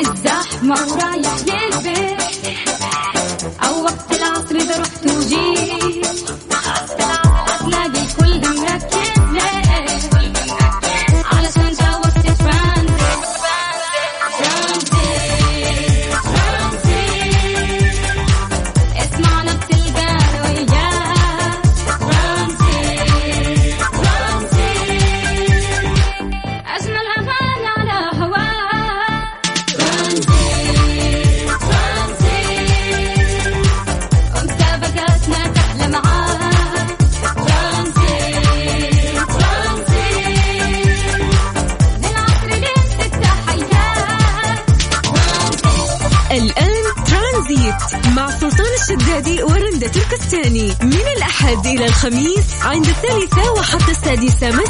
الزحمة ورايح للبيت. الخميس عند الثالثة وحتى السادسة مساء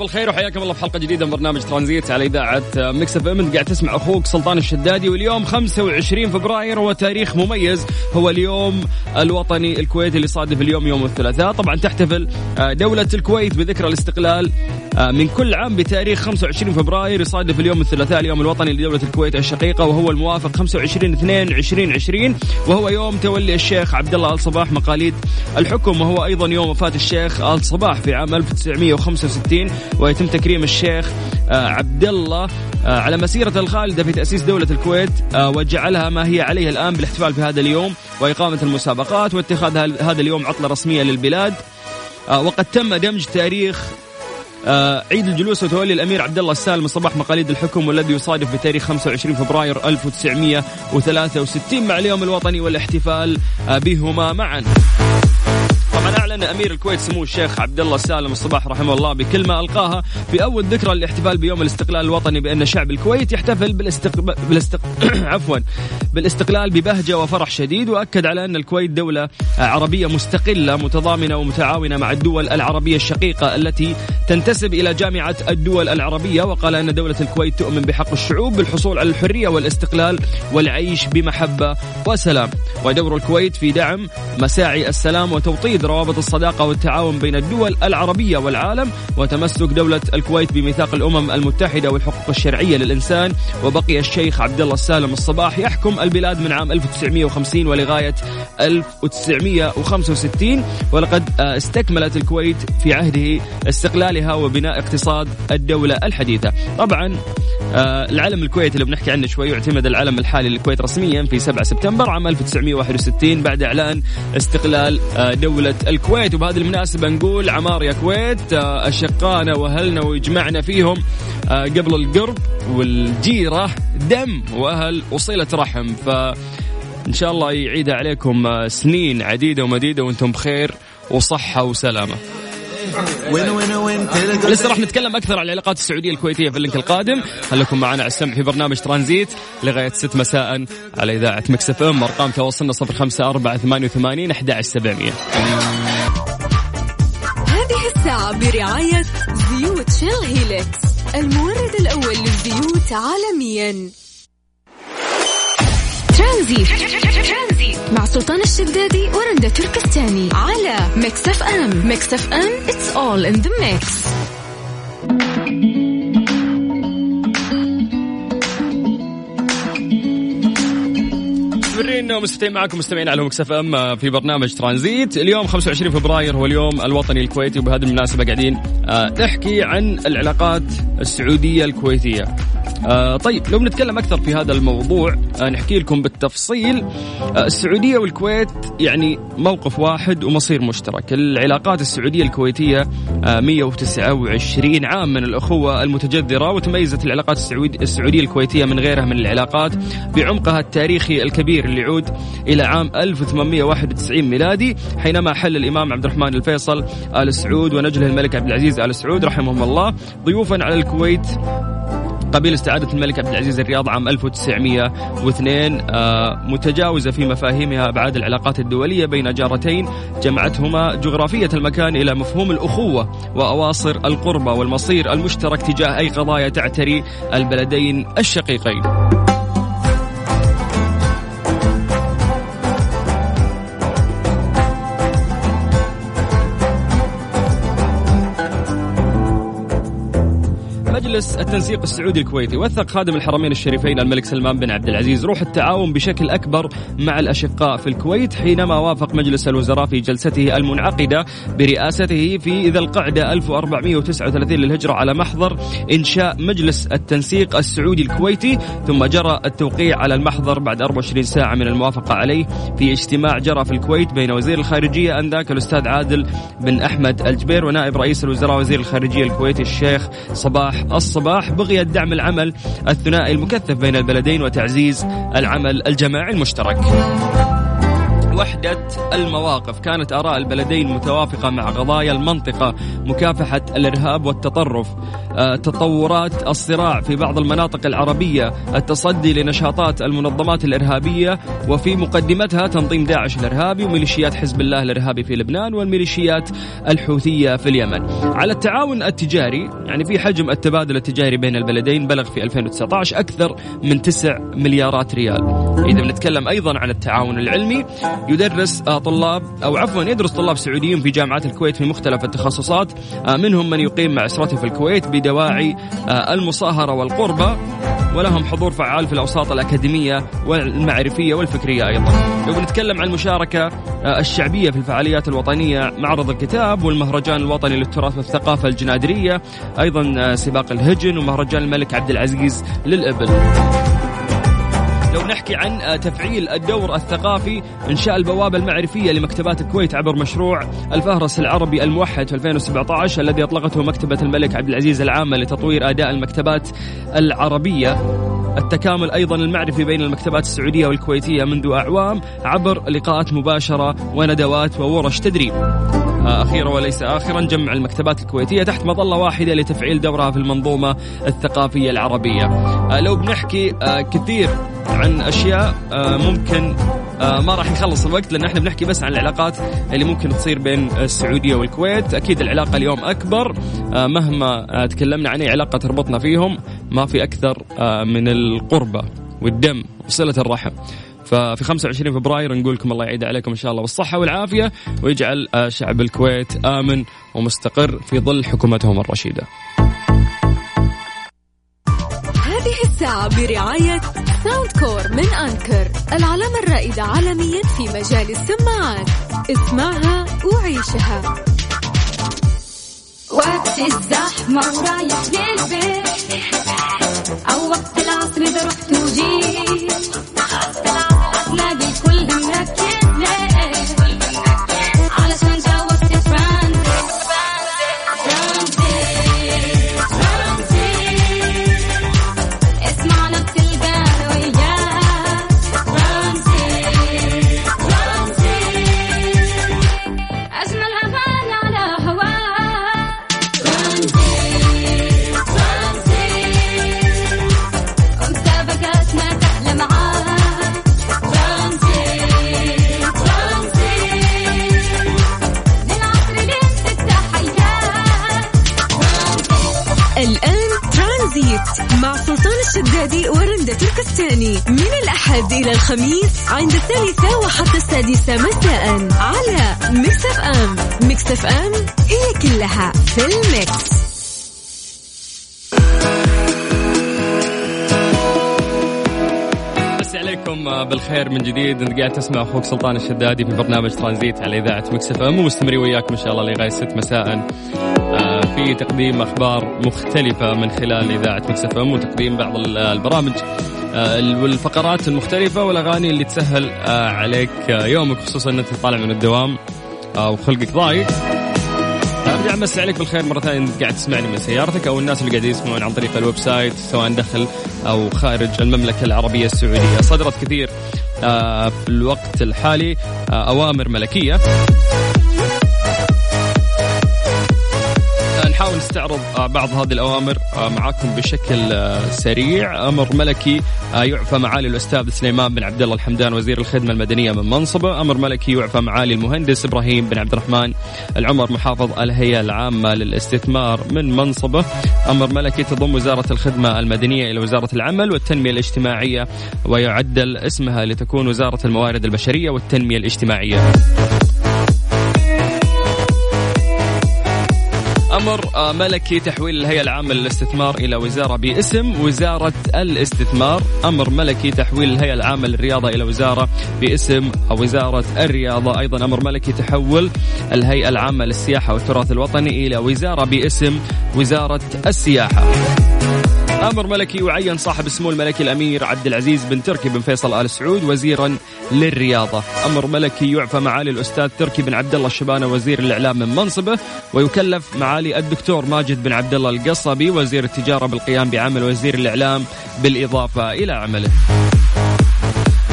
مساكم بالخير وحياكم الله في حلقة جديدة من برنامج ترانزيت على إذاعة Mix FM. قاعد تسمع أخوك سلطان الشدادي واليوم 25 فبراير هو تاريخ مميز هو اليوم الوطني الكويتي اللي صادف اليوم يوم الثلاثاء. طبعا تحتفل آه، دولة الكويت بذكرى الاستقلال. من كل عام بتاريخ 25 فبراير يصادف اليوم الثلاثاء اليوم الوطني لدولة الكويت الشقيقة وهو الموافق 25 2 2020 وهو يوم تولي الشيخ عبد الله آل صباح مقاليد الحكم وهو أيضا يوم وفاة الشيخ آل صباح في عام 1965 ويتم تكريم الشيخ آه، عبد الله آه، على مسيرة الخالدة في تأسيس دولة الكويت آه، وجعلها ما هي عليه الآن بالاحتفال في هذا اليوم وإقامة المسابقات واتخاذ هذا اليوم عطلة رسمية للبلاد. آه، وقد تم دمج تاريخ آه، عيد الجلوس وتولي الأمير عبد الله السالم صباح مقاليد الحكم والذي يصادف بتاريخ 25 فبراير 1963 مع اليوم الوطني والاحتفال آه، بهما معا. طبعا اعلن أمير الكويت سمو الشيخ عبد الله السالم الصباح رحمه الله بكلمه ألقاها. في أول ذكرى للاحتفال بيوم الاستقلال الوطني بأن شعب الكويت يحتفل بالاستق... بالاستق... عفوا بالاستقلال ببهجة وفرح شديد وأكد على أن الكويت دولة عربية مستقلة متضامنة ومتعاونة مع الدول العربية الشقيقة التي تنتسب إلى جامعة الدول العربية وقال أن دولة الكويت تؤمن بحق الشعوب بالحصول على الحرية والاستقلال والعيش بمحبة وسلام. ودور الكويت في دعم مساعي السلام وتوطيد روابط الصداقة والتعاون بين الدول العربية والعالم وتمسك دولة الكويت بميثاق الأمم المتحدة والحقوق الشرعية للإنسان. وبقي الشيخ عبد الله السالم الصباح يحكم البلاد من عام 1950 ولغاية 1965 ولقد استكملت الكويت في عهده استقلالها وبناء اقتصاد الدولة الحديثة. طبعا آه، العلم الكويتي اللي بنحكي عنه شوي يعتمد العلم الحالي للكويت رسميا في 7 سبتمبر عام 1961 بعد إعلان استقلال آه، دولة الكويت. وبهذه المناسبة نقول عمار يا كويت آه، أشقانا وأهلنا ويجمعنا فيهم آه، قبل القرب والجيرة دم وأهل وصلة رحم. ف إن شاء الله يعيدها عليكم آه، سنين عديدة ومديدة وأنتم بخير وصحة وسلامة. لسه راح نتكلم أكثر عن العلاقات السعودية الكويتية في ال link القادم. خليكم معنا على السمع في برنامج ترانزيت لغاية 6 مساء على إذاعة Mix FM أرقام تواصلنا 05488 11700 هذه الساعة برعاية زيوت Shell Helix المورد الأول للزيوت عالميا. ترانزيت. مع سلطان الشدادي ورندا تركستاني على Mix FM. Mix FM it's all in the mix. مستمرين ومستمتعين معكم مستمعين على مكسف أم في برنامج ترانزيت. اليوم 25 فبراير هو اليوم الوطني الكويتي وبهذه المناسبة قاعدين آه، نحكي عن العلاقات السعودية الكويتية. آه طيب لو بنتكلم أكثر في هذا الموضوع آه نحكي لكم بالتفصيل. آه السعودية والكويت يعني موقف واحد ومصير مشترك. العلاقات السعودية الكويتية آه 129 عام من الأخوة المتجذرة وتميزت العلاقات السعودي السعودية الكويتية من غيرها من العلاقات بعمقها التاريخي الكبير اللي يعود إلى عام 1891 ميلادي حينما حل الإمام عبد الرحمن الفيصل آل سعود ونجله الملك عبد العزيز آل سعود رحمهم الله ضيوفا على الكويت قبيل استعادة الملك عبد العزيز الرياض عام 1902 آه، متجاوزة في مفاهيمها أبعاد العلاقات الدولية بين جارتين جمعتهما جغرافية المكان إلى مفهوم الأخوة وأواصر القربة والمصير المشترك تجاه أي قضايا تعتري البلدين الشقيقين. مجلس التنسيق السعودي الكويتي. وثق خادم الحرمين الشريفين الملك سلمان بن عبد العزيز روح التعاون بشكل أكبر مع الأشقاء في الكويت حينما وافق مجلس الوزراء في جلسته المنعقدة برئاسته في ذي القعده 1439 للهجرة على محضر إنشاء مجلس التنسيق السعودي الكويتي. ثم جرى التوقيع على المحضر بعد 24 ساعة من الموافقة عليه في اجتماع جرى في الكويت بين وزير الخارجية أنذاك الأستاذ عادل بن أحمد الجبير ونائب رئيس الوزراء وزير الخارجية الكويتي الشيخ صباح الصباح بغية دعم العمل الثنائي المكثف بين البلدين وتعزيز العمل الجماعي المشترك. وحدة المواقف. كانت آراء البلدين متوافقة مع قضايا المنطقة مكافحة الإرهاب والتطرف آه، تطورات الصراع في بعض المناطق العربية التصدي لنشاطات المنظمات الإرهابية وفي مقدمتها تنظيم داعش الإرهابي وميليشيات حزب الله الإرهابي في لبنان والميليشيات الحوثية في اليمن. على التعاون التجاري يعني في حجم التبادل التجاري بين البلدين بلغ في 2019 أكثر من 9 مليارات ريال. إذا بنتكلم أيضا عن التعاون العلمي يدرس آه، طلاب أو عفوا يدرس طلاب سعوديين في جامعات الكويت في مختلف التخصصات آه، منهم من يقيم مع اسرته في الكويت بدواعي آه، المصاهرة والقربة ولهم حضور فعال في الأوساط الأكاديمية والمعرفية والفكرية أيضا. لو بنتكلم عن المشاركة الشعبية في الفعاليات الوطنية معرض الكتاب والمهرجان الوطني للتراث والثقافة الجنادرية، أيضا سباق الهجن ومهرجان الملك عبد العزيز للإبل. لو نحكي عن آه، تفعيل الدور الثقافي انشاء البوابة المعرفية لمكتبات الكويت عبر مشروع الفهرس العربي الموحد في 2017 الذي أطلقته مكتبة الملك عبد العزيز العامه لتطوير أداء المكتبات العربية التكامل أيضا المعرفي بين المكتبات السعودية والكويتية منذ أعوام عبر لقاءات مباشرة وندوات وورش تدريب. آه، أخيرا وليس اخرا جمع المكتبات الكويتية تحت مظلة واحدة لتفعيل دورها في المنظومة الثقافية العربية. آه، لو بنحكي آه، كثير عن أشياء ممكن ما راح يخلص الوقت لأن إحنا بنحكي بس عن العلاقات اللي ممكن تصير بين السعودية والكويت، أكيد العلاقة اليوم أكبر مهما تكلمنا عن أي علاقة تربطنا فيهم ما في أكثر من القربة والدم وصلة الرحم. ففي 25 فبراير نقول لكم الله يعيد عليكم إن شاء الله بالصحة والعافية ويجعل شعب الكويت آمن ومستقر في ظل حكومتهم الرشيدة. هذه الساعة برعاية Soundcore من Anker العلامة الرائدة عالميا في مجال السماعات. اسمعها وعيشها. وقت الزحمة ورايح للبيت. أو وقت العصر إذا رحت وجيت. الشدادي ورندا تركستاني من الأحد إلى الخميس عند الثالثة وحتى السادسة مساء على Mix FM Mix FM هي كلها في ال mix. عليكم بالخير من جديد. انت قاعد تسمع أخوك سلطان الشدادي في برنامج ترانزيت على إذاعة Mix FM ومستمرين وياكم إن شاء الله لغاية 6 مساء. آه، في تقديم أخبار مختلفة من خلال إذاعة Mix FM وتقديم بعض ال- البرامج آه، والفقرات المختلفة والأغاني اللي تسهل آه، عليك آه، يومك خصوصا انك طالع من الدوام وخلقك ضايق. ارجع امسي عليك بالخير مرة ثانية انت قاعد تسمعني من سيارتك أو الناس اللي قاعدين يسمعون عن طريق ال website سواء داخل أو خارج المملكة العربية السعودية. صدرت كثير في الوقت الحالي أوامر ملكية. نحاول نستعرض آه، بعض هذه الأوامر آه، معاكم بشكل آه، سريع. أمر ملكي يعفى معالي الأستاذ سليمان بن عبد الله الحمدان وزير الخدمة المدنية من منصبه. أمر ملكي يعفى معالي المهندس إبراهيم بن عبد الرحمن العمر محافظ الهيئة العامة للاستثمار من منصبه. أمر ملكي تضم وزارة الخدمة المدنية إلى وزارة العمل والتنمية الاجتماعية ويعدل اسمها لتكون وزارة الموارد البشرية والتنمية الاجتماعية. ملكي تحويل الهيئة العامة للاستثمار إلى وزارة باسم وزارة الاستثمار. أمر ملكي تحويل الهيئة العامة للرياضة إلى وزارة باسم وزارة الرياضة. أيضا أمر ملكي تحول الهيئة العامة للسياحة والتراث الوطني إلى وزارة باسم وزارة السياحة. أمر ملكي يعين صاحب السمو الملكي الأمير عبد العزيز بن تركي بن فيصل آل سعود وزيرا للرياضة، أمر ملكي يعفى معالي الأستاذ تركي بن عبد الله الشبانة وزير الإعلام من منصبه ويكلف معالي الدكتور ماجد بن عبد الله القصبي وزير التجارة بالقيام بعمل وزير الإعلام بالإضافة إلى عمله.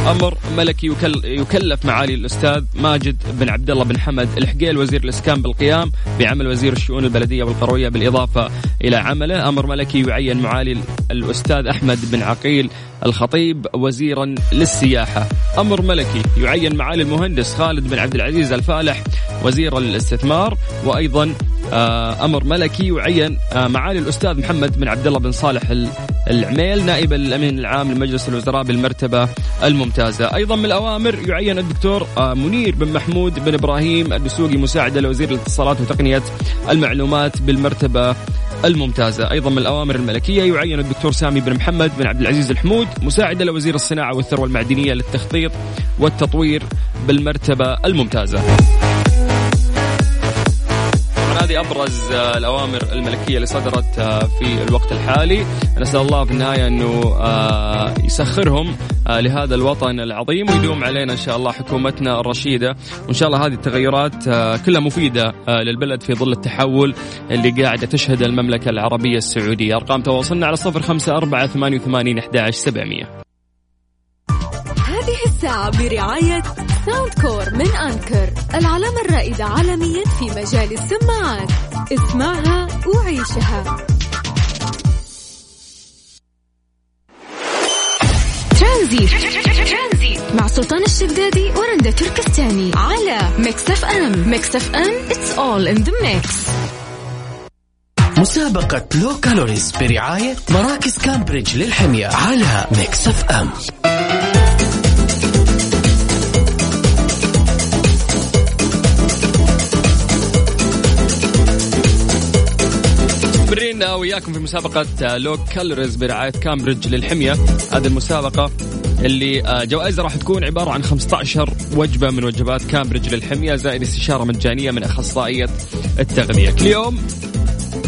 أمر ملكي يكل يكلف معالي الأستاذ ماجد بن عبد الله بن حمد الحقيل وزير الإسكان بالقيام بعمل وزير الشؤون البلدية والقروية بالإضافة إلى عمله، أمر ملكي يعين معالي الأستاذ أحمد بن عقيل الخطيب وزيرا للسياحة، أمر ملكي يعين معالي المهندس خالد بن عبد العزيز الفالح وزيرا للاستثمار وأيضا أمر ملكي يعين آه، معالي الأستاذ محمد بن عبد الله بن صالح ال- العميل نائب الأمين العام لمجلس الوزراء بالمرتبة الممتازة، أيضا من الأوامر يعين الدكتور آه، منير بن محمود بن إبراهيم الدسوقي مساعدا لوزير الاتصالات وتقنية المعلومات بالمرتبة الممتازة، أيضا من الأوامر الملكية يعين الدكتور سامي بن محمد بن عبد العزيز الحمود مساعدا لوزير الصناعة والثروة المعدنية للتخطيط والتطوير بالمرتبة الممتازة. أبرز آه، الأوامر الملكية اللي صدرت آه، في الوقت الحالي. نسأل الله في النهاية أنه آه، يسخرهم لهذا الوطن العظيم ويدوم علينا إن شاء الله حكومتنا الرشيدة. وإن شاء الله هذه التغيرات كلها مفيدة للبلد في ظل التحول اللي قاعدة تشهد المملكة العربية السعودية. أرقام تواصلنا على 0548811700 الساعة برعاية Soundcore من Anker العلامة الرائدة عالميا في مجال السماعات. اسمعها وعيشها. ترانزيت. مع سلطان الشدادي ورندا تركستاني على Mix FM Mix FM it's all in the mix. مسابقة low calories برعاية مراكز كامبريدج للحمية على Mix FM مستمرين وياكم في مسابقة low calories برعاية كامبريدج للحمية. هذه المسابقة اللي آه، جوائزها راح تكون عبارة عن 15 وجبة من وجبات كامبريدج للحمية زائد استشارة مجانية من أخصائية التغذية. كل يوم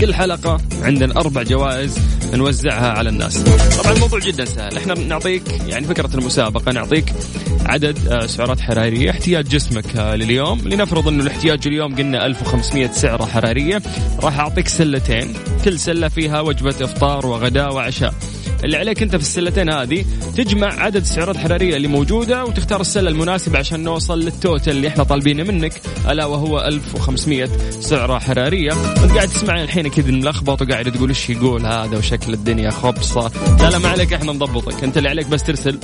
كل حلقة عندنا أربع جوائز نوزعها على الناس. طبعا الموضوع جدا سهل. إحنا نعطيك يعني فكرة المسابقة نعطيك عدد آه، سعرات حرارية. احتياج جسمك آه، لليوم. لنفرض إنه الاحتياج اليوم قلنا 1500 سعرة حرارية راح أعطيك سلتين. كل سلة فيها وجبة إفطار وغداء وعشاء. اللي عليك انت في السلتين هذه تجمع عدد السعرات الحرارية اللي موجودة وتختار السلة المناسبة عشان نوصل للتوتل اللي إحنا طالبينه منك ألا وهو 1500 سعرة حرارية. وانت قاعد تسمعني الحين كذا ملخبط وقاعد تقول إيش يقول؟ هذا وشكل الدنيا خبصة. لا لا ما عليك إحنا نضبطك. انت اللي عليك بس ترسل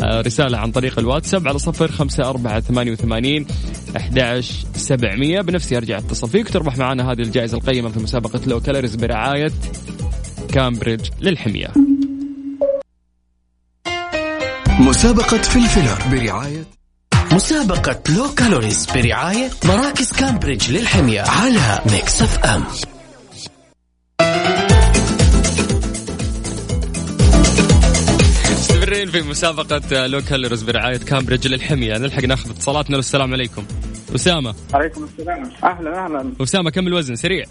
آه، رسالة عن طريق الواتساب على صفر خمسة أربعة ثمانية وثمانين أحداش سبعمية. بنفسي أرجع أتصل فيك وتربح معنا هذه الجائزة القيمة في مسابقة low calories برعاية كامبريدج للحمية. مسابقة فلفلر برعاية مسابقة low calories برعاية مراكز كامبريدج للحمية على Mix FM. مستمرين في مسابقة low calories برعاية كامبريدج للحمية. نلحق ناخذ اتصالاتنا. السلام عليكم. أسامة. عليكم السلام. أهلا أهلا. أسامة كم الوزن؟ سريع.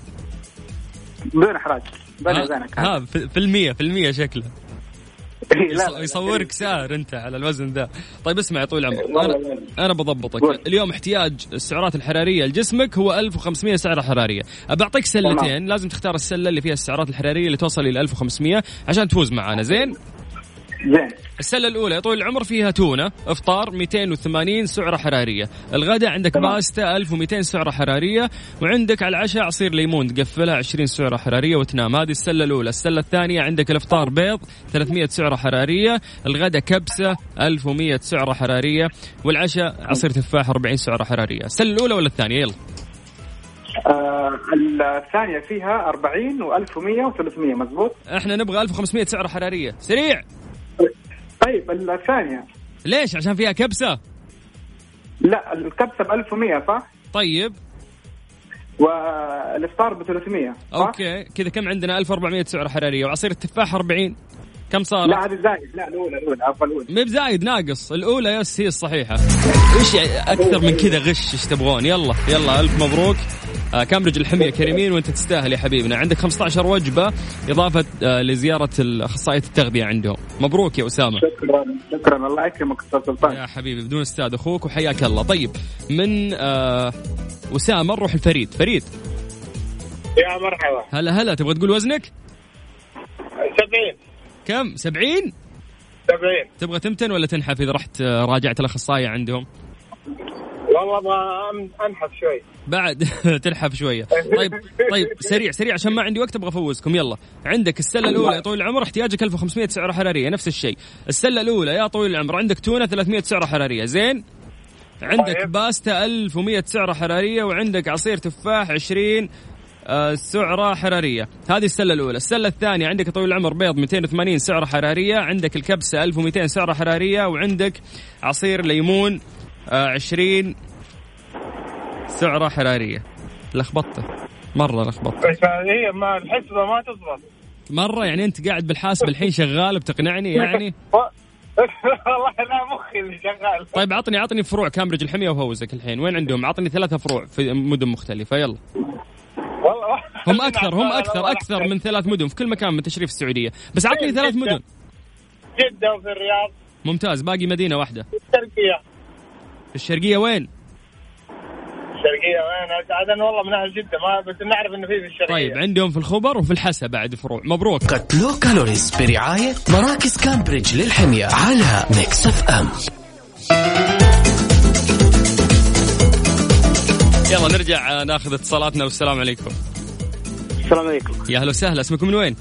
بدون إحراج. بيني ها, وبينك ها في المية في المية شكله. لا، لا، يصورك سعر انت على الوزن ذا. طيب اسمع يا طويل العمر. والله أنا والله. أنا بضبطك. اليوم احتياج السعرات الحرارية لجسمك هو 1500 سعرة حرارية. بعطيك سلتين. لازم تختار السلة اللي فيها السعرات الحرارية اللي توصل إلى 1500 عشان تفوز معانا. زين؟ زين. السلة الأولى يا طويل العمر فيها تونة إفطار 280 سعرة حرارية. الغداء عندك تمام. باستا 1200 سعرة حرارية. وعندك على العشاء عصير ليمون تقفلها 20 سعرة حرارية وتنام. هذه السلة الأولى. السلة الثانية عندك الإفطار بيض 300 سعرة حرارية. الغداء كبسة 1100 سعرة حرارية. والعشاء عصير تفاح 40 سعرة حرارية. السلة الأولى ولا الثانية؟ يلا. آه الثانية فيها 40 و1100 و300 مزبوط؟ إحنا نبغى 1500 سعرة حرارية. سريع! طيب الثانية. ليش؟ عشان فيها كبسة؟ لا الكبسة ب 1100 صح؟ طيب. والإفطار ب 300 صح؟ okay. كذا كم عندنا؟ 1400 سعره حرارية. وعصير التفاح 40 كم صار؟ لا هذه زايد. لا الأولى الأولى افضل الأولى. مي بزايد ناقص. الأولى yes هي الصحيحة. إيش أكثر من كذا غش إيش تبغون. يلا يلا ألف مبروك. كامبريدج الحمية كريمين وانت تستاهل يا حبيبنا. عندك 15 وجبة إضافة آه لزيارة اخصائيه التغذية عندهم. مبروك يا أسامة. شكرا شكرا. الله يكرمك أستاذ سلطان. يا حبيبي بدون أستاذ أخوك وحياك الله. طيب من آه أسامة نروح الفريد فريد. يا مرحبا. هلا هلا. تبغى تقول وزنك؟ 70 كم؟ 70 70 تبغى تمتن ولا تنحف إذا رحت آه، راجعت الأخصائية عندهم؟ والله أبغى أنحف شوي. بعد تلحف شوية. طيب طيب سريع سريع عشان ما عندي وقت أبغى أفوزكم. يلا. عندك السلة الأولى يا طويل العمر احتياجك 1500 سعرة حرارية نفس الشيء. السلة الأولى يا طويل العمر عندك تونة 300 سعرة حرارية. زين؟ عندك طيب. باستا 1100 سعرة حرارية وعندك عصير تفاح 20 آه، سعرة حرارية. هذه السلة الأولى. السلة الثانية عندك طويل العمر بيض 280 سعرة حرارية عندك الكبسة 1200 سعرة حرارية وعندك عصير ليمون آه، 20 سعرة حرارية. لخبطته. مرة لخبطت بس هي ما الحسبة ما تزبط. مرة يعني أنت قاعد بالحاسب الحين شغال بتقنعني يعني؟ والله لا مخي اللي شغال. طيب عطني عطني فروع كامبريدج الحمية وفوزك الحين. وين عندهم؟ عطني ثلاثة فروع في مدن مختلفة. يلا. والله هم أكثر هم أكثر أكثر من ثلاث مدن. في كل مكان من تشريف السعودية. بس عطني ثلاث مدن. جده وفي الرياض. ممتاز. باقي مدينة واحدة. الشرقية. في الشرقية وين؟ الشرقية. وين عدن والله من أهل جده ما بس نعرف إنه في في الشرقية. طيب عندهم في الخبر وفي الحسا بعد فروع. مبروك. قد Low Calories برعاية مراكز كامبريدج للحمية على Mix FM. يلا نرجع ناخذ اتصالاتنا والسلام عليكم. السلام عليكم. يا هلا وسهلا. اسمكم من وين؟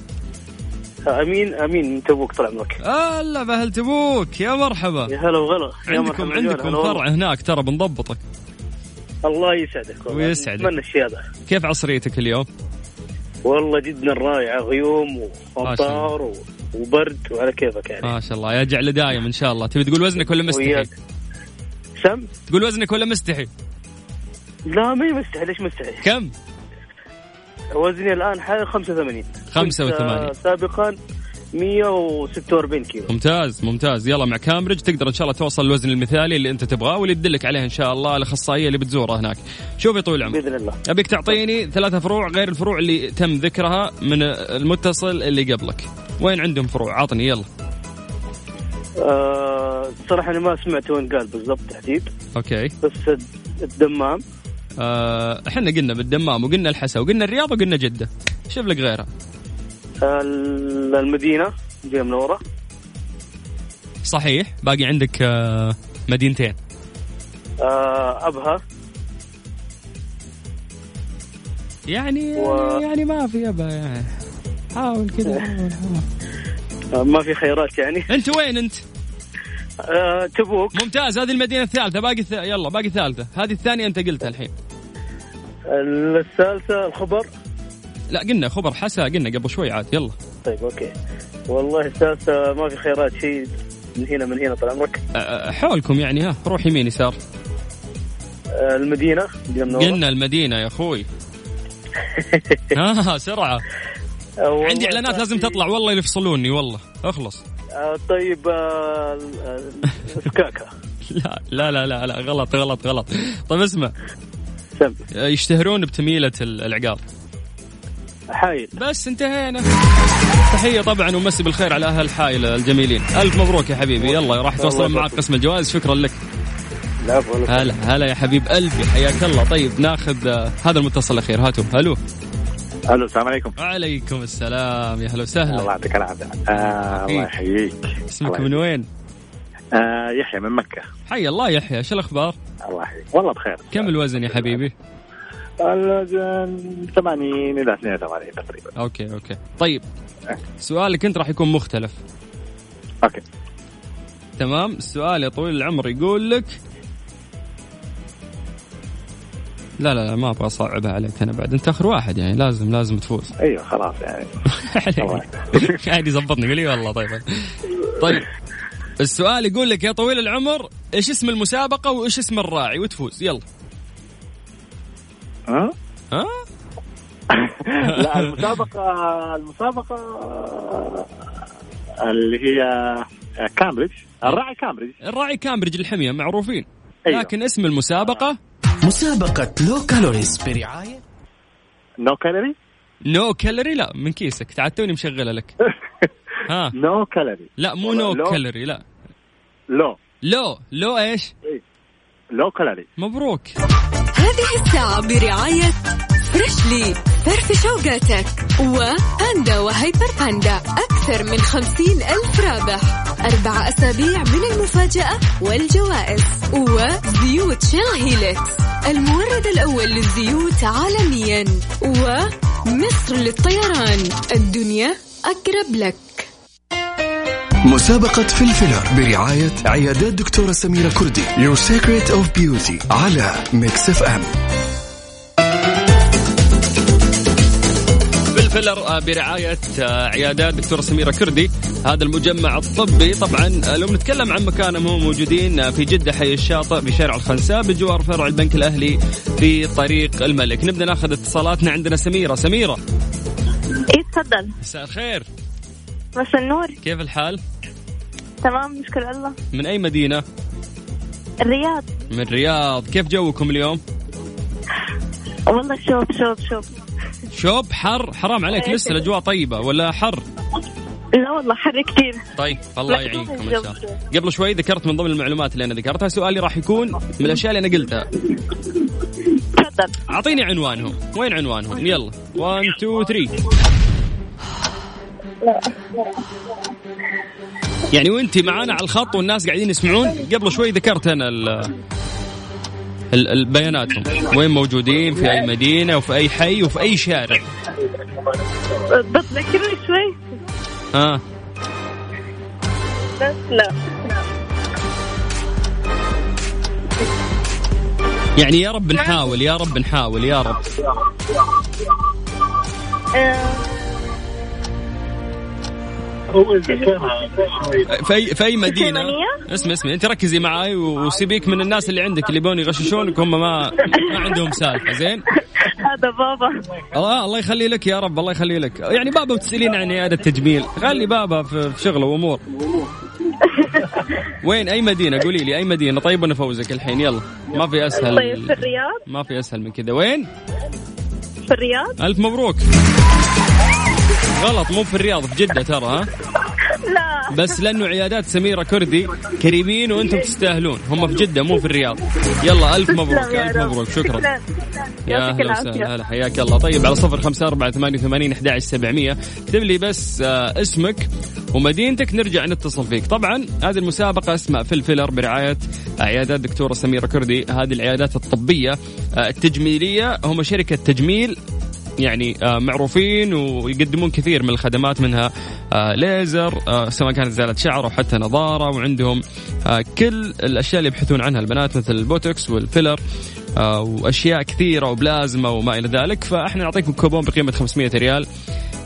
أمين أمين من تبوك طال عمرك هلا بأهل تبوك يا مرحبا. يا هلا وغلا. عندكم عندكم. فرع هناك ترى بنضبطك. الله يسعدك والله. ويسعدك. أتمنى الشيء هذا كيف عصريتك اليوم؟ والله جدا رائعه غيوم. وامطار و- وبرد وعلى كيفك يعني ما شاء الله يرجع لدايم إن شاء الله تبي تقول وزنك ولا مستحي؟ وياك سم تقول وزنك ولا مستحي؟ لا ما مستحي ليش مستحي كم؟ وزني الآن حاليا 85 85. كنت، آه، سابقا 146 كيلو. ممتاز ممتاز. يلا مع كامبريدج تقدر إن شاء الله توصل الوزن المثالي اللي أنت تبغاه واللي تدلك عليه إن شاء الله الأخصائية اللي بتزوره هناك. شوف يا طويل العمر. بإذن الله. أبيك تعطيني ثلاثة فروع غير الفروع اللي تم ذكرها من المتصل اللي قبلك. وين عندهم فروع؟ عطني يلا. آه صراحة أنا ما سمعت وين قال بالضبط تحديد. أوكي. بس الدمام. آه، إحنا قلنا بالدمام وقلنا الحسا وقلنا الرياض وقلنا جدة. شوف لك غيرها. المدينة مدينه منوره صحيح. باقي عندك آه، مدينتين. آه، أبها. يعني و- يعني ما في أبا يعني. حاول كذا حاول حاول. ما في خيارات يعني. أنت وين أنت؟ آه، تبوك. ممتاز. هذه المدينة الثالثة. باقي الث... يلا باقي ثالثه هذه الثانية أنت قلتها الحين. الثالثة الخبر. لا قلنا خبر حسا قلنا قبل شوي عاد يلا. طيب أوكي. والله الثالثة ما في خيارات شيء من هنا من هنا طال عمرك. آه، حولكم يعني ها روح يمين يسار. آه، المدينة قلنا المدينة يا أخوي. ها سرعة. والله عندي إعلانات لازم تطلع والله يفصلوني والله. أخلص. طيب سكاكا لا لا لا لا, لا غلط غلط غلط. طيب اسمع. سم. يشتهرون بتميلة ال- العقار. حايل. بس انتهينا. تحية طبعا ومسي بالخير على أهل حايل الجميلين. ألف مبروك يا حبيبي. يلا راح توصلون معك قسم الجوائز. شكرا لك. لا هلا هلا يا حبيب قلبي. حياك الله. طيب ناخذ آه، هذا المتصل الأخير. هاتوا. ألو ألو السلام عليكم. وعليكم السلام. يا هلا الله وسهلا يعطيك العافية. آه الله يحييك. اسمك الله من وين؟ آه يحيى من مكة. حي الله يحيى. شو الأخبار؟ الله يحييك. والله بخير. كم الوزن يا حبيبي؟ الوزن 80 إلى 82 تقريبا. okay okay. طيب سؤالك أنت راح يكون مختلف. okay. تمام؟ السؤال يا طويل العمر يقول لك لا لا لا ما أبغى أصعبها عليك أنا بعد. أنت آخر واحد يعني لازم لازم تفوز. أيوه خلاص يعني. يظبطني يقول لي والله طيب. طيب السؤال يقول لك يا طويل العمر إيش اسم المسابقة وإيش اسم الراعي؟ وتفوز. يلا. ها؟ ها؟ لا المسابقة المسابقة اللي هي كامبريدج. الراعي كامبريدج. الراعي كامبريدج الحمية معروفين. أيوة. لكن اسم المسابقة؟ مسابقة Low Calories. برعاية؟ No Calorie No Calorie لا من كيسك. تعال توني مشغلة لك. ها. No Calorie لا مو No Low. Calorie لا. Low Low Low إيش؟ Low Calorie مبروك. هذه الساعة برعاية Freshly فرفش أوقاتك. وباندا و Hyper باندا أكثر من خمسين ألف رابح. أربع أسابيع من المفاجأة والجوائز. وزيوت Shell Helix المورد الأول للزيوت عالميا. ومصر للطيران. الدنيا أقرب لك. مسابقة فلفلر برعاية عيادات دكتورة سميرة كردي. Your Secret of Beauty على Mix FM آه، برعاية عيادات دكتورة سميرة كردي. هذا المجمع الطبي. طبعا لو نتكلم عن مكانهم هم موجودين في جدة حي الشاطئ بشارع الخنساء بجوار فرع البنك الأهلي في طريق الملك. نبدأ ناخذ اتصالاتنا عندنا. سميرة سميرة. إيه تفضل. مساء الخير. مساء النور. كيف الحال؟ تمام نشكر الله. من أي مدينة؟ الرياض. من الرياض. كيف جوكم اليوم؟ والله شوف شوف شوف شوب حر. حرام عليك لسه الأجواء طيبة ولا حر؟ لا والله حر كثير طيب الله يعينكم إن شاء الله. قبل شوي ذكرت من ضمن المعلومات اللي أنا ذكرتها سؤالي راح يكون من الأشياء اللي أنا قلتها. تفضل. أعطيني عنوانهم. وين عنوانهم؟ يلا. 1 2 3 يعني وانت معانا على الخط والناس قاعدين يسمعون؟ قبل شوي ذكرت أنا ال ال- ال- بياناتهم وين موجودين؟ في أي مدينة؟ وفي أي حي؟ وفي أي شارع؟ بتذكرني شوي. ها بس لا. يعني يا رب نحاول يا رب نحاول يا رب. آه، في في أي مدينة؟ اسمع اسمع انت ركزي معاي وسيبيك من الناس اللي عندك اللي يبون يغششونك هم ما ما عندهم سالفة زين؟ هذا بابا. الله الله يخلي لك يا رب الله يخلي لك. يعني بابا بتسالين عن عياده تجميل خلي بابا في شغله وأمور. وين؟ أي مدينة؟ قولي لي أي مدينة؟ طيب ونفوزك الحين يلا. ما في أسهل طيب في الرياض؟ ما في أسهل من كذا. وين؟ في الرياض؟ ألف مبروك. غلط مو في الرياض في جدة ترى ها؟ لا. بس لأنه عيادات سميرة كردي كريمين وأنتم تستاهلون هم في جدة مو في الرياض. يلا ألف مبروك رب. مبروك شكرا. يا العافية. وسهلا هلا حياك الله. طيب على صفر خمسة أربعة ثمانية وثمانين أحد عشر سبعمية. اكتب لي بس آه اسمك ومدينتك نرجع نتصل فيك. طبعا هذه المسابقة اسمها فلفلر برعاية عيادات دكتورة سميرة كردي. هذه العيادات الطبية آه التجميلية هم شركة تجميل يعني آه، معروفين ويقدمون كثير من الخدمات منها آه، ليزر آه، سواء كانت ازاله شعر أو حتى نضارة وعندهم كل الأشياء اللي يبحثون عنها البنات مثل البوتوكس والفيلر وأشياء كثيرة وبلازما وما إلى ذلك. فإحنا نعطيكم كوبون بقيمة 500 ريال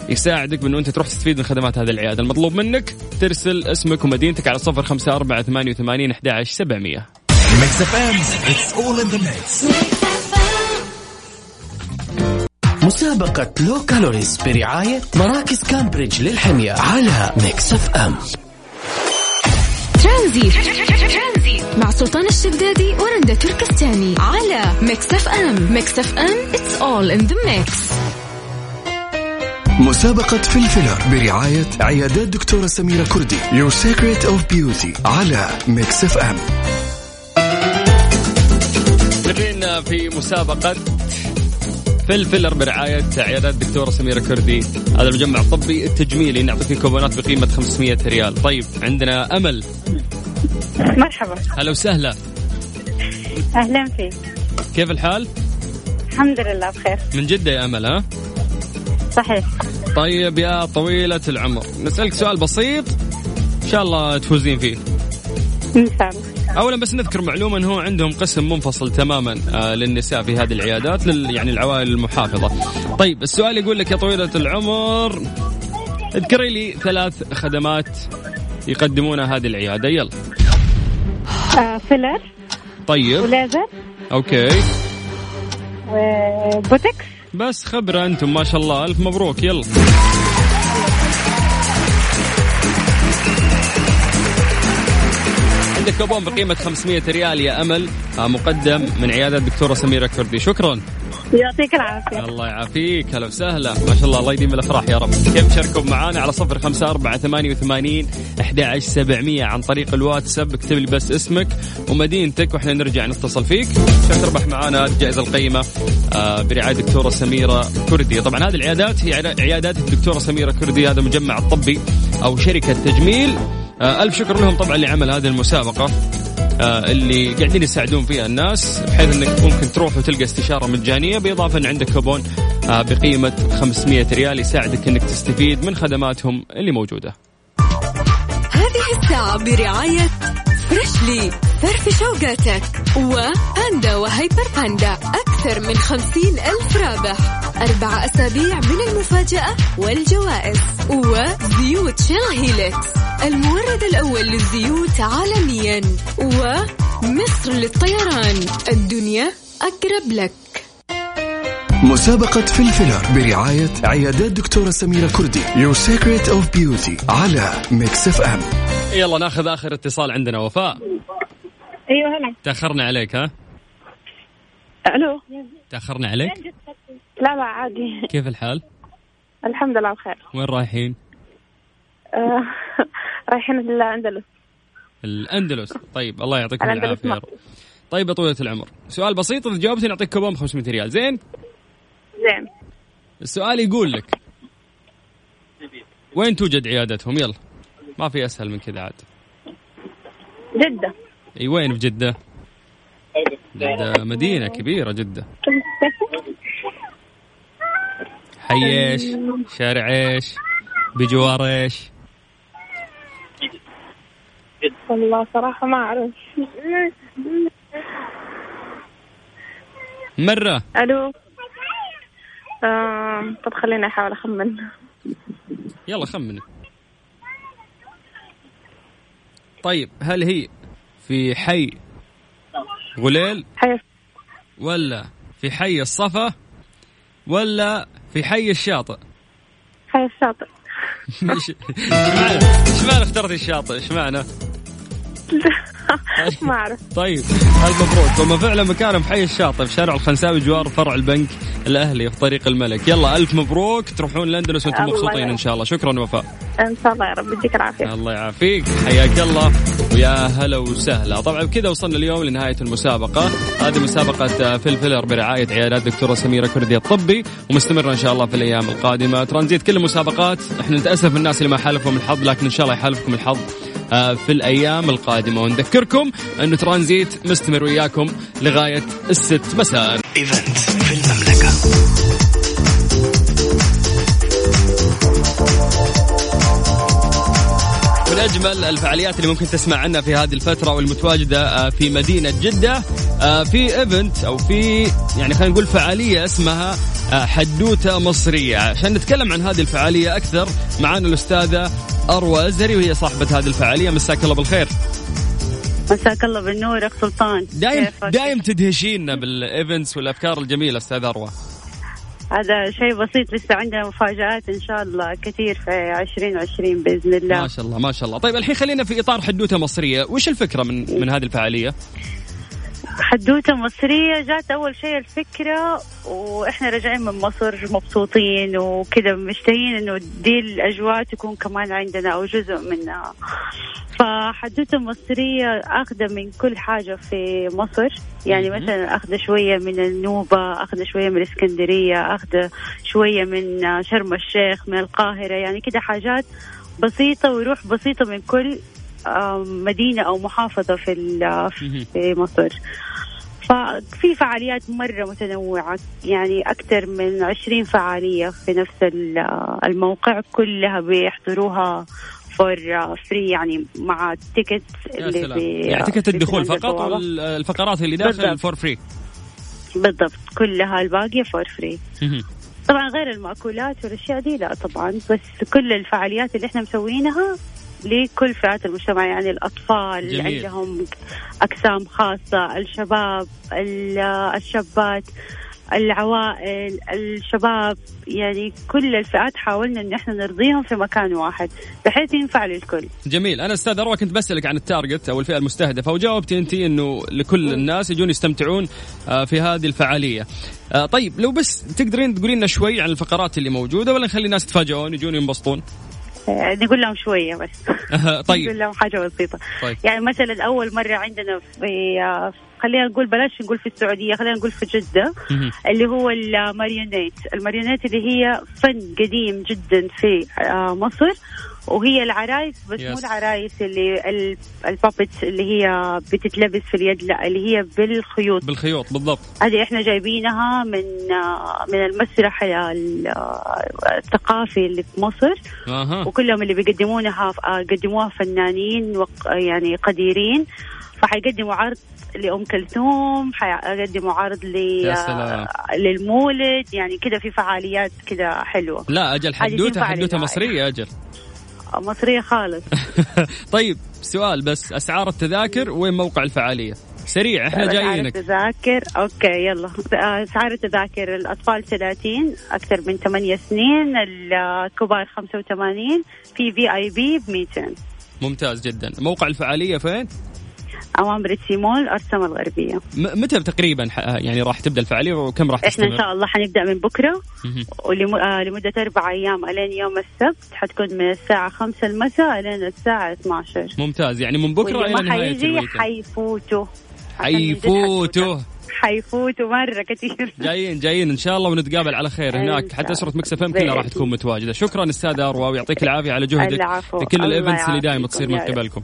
يساعدك بانه أنت تروح تستفيد من خدمات هذه العيادة. المطلوب منك ترسل اسمك ومدينتك على صفر خمسة أربعة ثمانية وثمانين أحد عشر سبعمية. مسابقة Low Calories برعاية مراكز كامبريدج للحمية على Mix FM ترانزيت. مع سلطان الشدادي ورندا تركستاني على Mix FM Mix FM it's all in the mix. مسابقة فلفلر برعاية عيادات دكتورة سميرة كردي. Your Secret of Beauty على Mix FM مستمرين في مسابقة فلفلر برعاية عيادات الدكتورة سميرة كردي. هذا المجمع الطبي التجميلي نعطيك كوبونات بقيمة 500 ريال. طيب عندنا أمل. مرحبا. هلا وسهلا. أهلا فيك. كيف الحال؟ الحمد لله بخير. من جدة يا أمل ها؟ صحيح. طيب يا طويلة العمر. نسألك سؤال بسيط إن شاء الله تفوزين فيه. إن شاء الله. اولا بس نذكر معلومه انه هو عندهم قسم منفصل تماما آه للنساء في هذه العيادات لل يعني العوائل المحافظة. طيب السؤال يقول لك يا طويلة العمر اذكري لي ثلاث خدمات يقدمونها هذه العيادة. يلا. آه فيلر. طيب. وليزر. okay. وبوتكس بس خبرة أنتم ما شاء الله ألف مبروك. يلا. عندك كوبون بقيمة 500 ريال يا أمل. آه، مقدم من عيادة الدكتورة سميرة كردي. شكرا. يعطيك العافية. الله يعافيك. هلا وسهلا. ما شاء الله الله يديم الأفراح يا رب. كيف تشاركوا معنا على صفر خمسة أربعة ثمانية وثمانين أحد عشر سبعمية عن طريق الواتساب. اكتب لي بس اسمك ومدينتك وإحنا نرجع نتصل فيك. عشان تربح معنا الجائزة القيمة آه، برعاية دكتورة سميرة كردي. طبعا هذه العيادات هي عيا- عيادات الدكتورة سميرة كردي هذا مجمع الطبي أو شركة تجميل. ألف شكر لهم طبعا لعمل هذه المسابقة آه، اللي قاعدين يساعدون فيها الناس بحيث إنك ممكن تروح وتلقى استشارة مجانية بالاضافه إن عندك كوبون آه، بقيمة 500 ريال يساعدك إنك تستفيد من خدماتهم اللي موجودة. هذه الساعة برعاية Freshly فرفش أوقاتك وباندا و Hyper باندا أكثر من خمسين ألف رابح أربع أسابيع من المفاجأة والجوائز وزيوت Shell Helix المورد الأول للزيوت عالميا ومصر للطيران. الدنيا أقرب لك. مسابقة فلفلر برعاية عيادات دكتورة سميرة كردي. Your Secret of Beauty على Mix FM يلا ناخذ آخر اتصال عندنا وفاء. أيوه هلا. تأخرنا عليك ها؟ ألو. تأخرنا عليك؟ لا لا عادي. كيف الحال؟ الحمد لله بخير. وين رايحين؟ آه رايحين الاندلس الأندلس. طيب الله يعطيكم العافية يا رب. طيب يا طويلة العمر. سؤال بسيط إذا جاوبتي نعطيك كوبون ب 500 ريال. زين؟ زين. السؤال يقول لك وين توجد عيادتهم؟ يلا. ما في أسهل من كذا عاد. جدة. إي وين؟ في جدة. جدة مدينة كبيرة جدة. حي إيش؟ شارع إيش؟ بجوار إيش؟ والله صراحة ما أعرف. مرة. ألو. آه طب خليني أحاول أخمن. يلا خمني طيب هل هي في حي غليل؟ حي. ولا في حي الصفا؟ ولا في حي الشاطئ؟ حي الشاطئ. إيش معنى إيش معنى اخترتي الشاطئ؟ إيش معنى؟ ما أعرف. طيب الف مبروك. هم فعلا مكانهم في حي الشاطئ في شارع الخنساوي جوار فرع البنك الأهلي في طريق الملك. يلا ألف مبروك. تروحون الاندلس وأنتم مبسوطين. إن شاء الله. شكرا وفاء. إن شاء الله يا رب. يديك العافية. الله يعافيك. حياك الله. ويا هلا وسهلا. طبعا بكذا وصلنا اليوم لنهاية المسابقة. هذه مسابقة فلفلر برعاية عيادات دكتورة سميرة كردي الطبي ومستمرة إن شاء الله في الأيام القادمة. ترانزيت كل المسابقات. إحنا نتأسف الناس اللي ما حالفهم الحظ لكن إن شاء الله يحالفكم الحظ. في الأيام القادمة. ونذكركم أنه ترانزيت مستمر وياكم لغاية الست مساء. event في المملكة. من أجمل الفعاليات اللي ممكن تسمع عنها في هذه الفترة والمتواجدة آه، في مدينة جدة آه، في event أو في يعني خلينا نقول فعالية اسمها آه، حدوتة مصرية. عشان نتكلم عن هذه الفعالية أكثر معانا الأستاذة أروى الزري وهي صاحبة هذه الفعالية. مساك الله بالخير. مساك الله بالنور أخ سلطان. دايم؟ دايم تدهشينا بال events والأفكار الجميلة أستاذ أروى. هذا شيء بسيط لسه عندنا مفاجآت إن شاء الله كثير في 2020 بإذن الله. ما شاء الله ما شاء الله. طيب الحين خلينا في إطار حدوتة مصرية. وش الفكرة من من هذه الفعالية؟ حدوته مصرية جات أول شيء الفكرة وإحنا راجعين من مصر مبسوطين وكذا مشتهين إنه دي الأجواء تكون كمان عندنا أو جزء منها. فحدوته مصرية أخذة من كل حاجة في مصر. يعني مثلا أخذة شوية من النوبة أخذة شوية من الإسكندرية أخذة شوية من شرم الشيخ من القاهرة يعني كده حاجات بسيطة وروح بسيطة من كل آم، مدينة أو محافظة في في مصر. ففي فعاليات مرة متنوعة يعني أكثر من عشرين فعالية في نفس ال- الموقع كلها بيحضروها for free يعني مع ال ticket يا سلام. يعني ticket الدخول فقط والفقرات اللي داخل. for free بالضبط. كلها الباقية for free طبعا غير المأكولات والأشياء دي لا طبعا بس كل الفعاليات اللي إحنا مسوينها لكل فئات المجتمع يعني الأطفال اللي جميل. عندهم أقسام خاصة الشباب ال- الشابات العوائل الشباب يعني كل الفئات حاولنا إن إحنا نرضيهم في مكان واحد بحيث ينفع للكل. جميل. أنا أستاذ أروى كنت بسألك عن التارجت أو الفئة المستهدفة وجاوبتي أنت إنه لكل الناس يجون يستمتعون آه، في هذه الفعالية. آه، طيب لو بس تقدرين تقولين لنا شوي عن الفقرات اللي موجودة ولا نخلي الناس يتفاجئون يجون ينبسطون؟ نقول لهم شوية بس. طيب. نقول لهم حاجة بسيطة. طيب. يعني مثلا أول مرة عندنا في خلينا نقول بلاش نقول في السعودية خلينا نقول في جدة مهم. اللي هو ال marionette. ال marionette اللي هي فن قديم جدا في آه، مصر. وهي العرايس بس مو Yes. العرايس اللي ال- ال puppets اللي هي بتتلبس في اليد لا اللي هي بالخيوط. بالخيوط بالضبط. هذه إحنا جايبينها من من المسرح ال- الثقافي اللي في مصر. أها. وكلهم اللي بيقدمونها قدموها فنانين يعني قديرين. فحيقدموا عرض لأم كلثوم حيقدموا عرض ل للمولد يعني كده في فعاليات كده حلوة. لا أجل هذه حدوته تنفع حدوته مصرية خالص. طيب سؤال بس أسعار التذاكر وين موقع الفعالية؟ سريع إحنا أسعار جايينك. التذاكر أوكي يلا. أسعار التذاكر الأطفال 30 أكثر من 8 سنين الكبار 85 في VIP ب 200 ممتاز جدا. موقع الفعالية فين؟ امام Red Sea Mall ارسم الغربيه متى تقريبا ح- يعني راح تبدأ الفعالية وكم راح إحنا تستمر؟ ان شاء الله حنبدأ من بكرة. مهم. ولم... آه أربع أيام ألين يوم السبت حتكون من الساعة 5 المساء إلين الساعة 12 ممتاز. يعني من بكرة إلى نهاية حيجي ال weekend. حيفوتوا. حيفوتوا. حيفوتوا. مرة كثير. جايين جايين. إن شاء الله ونتقابل على خير هناك. حتى أسرة. Mix FM كلها راح. تكون متواجدة. شكرا أستاذ أروى ويعطيك العافية على جهدك. العفو. في كل ال events اللي دائما تصير من. قبلكم.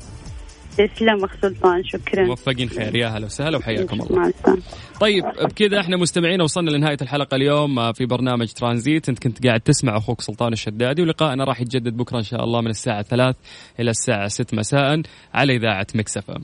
تسلم اخ سلطان شكرا. موفقين خير. يا هلا وسهلا وحياكم الله. طيب بكذا إحنا مستمعين وصلنا لنهاية الحلقة اليوم آه، في برنامج ترانزيت. أنت كنت قاعد تسمع أخوك سلطان الشدادي ولقائنا راح يتجدد بكرة إن شاء الله من الساعة 3 إلى الساعة 6 مساء على إذاعة Mix FM.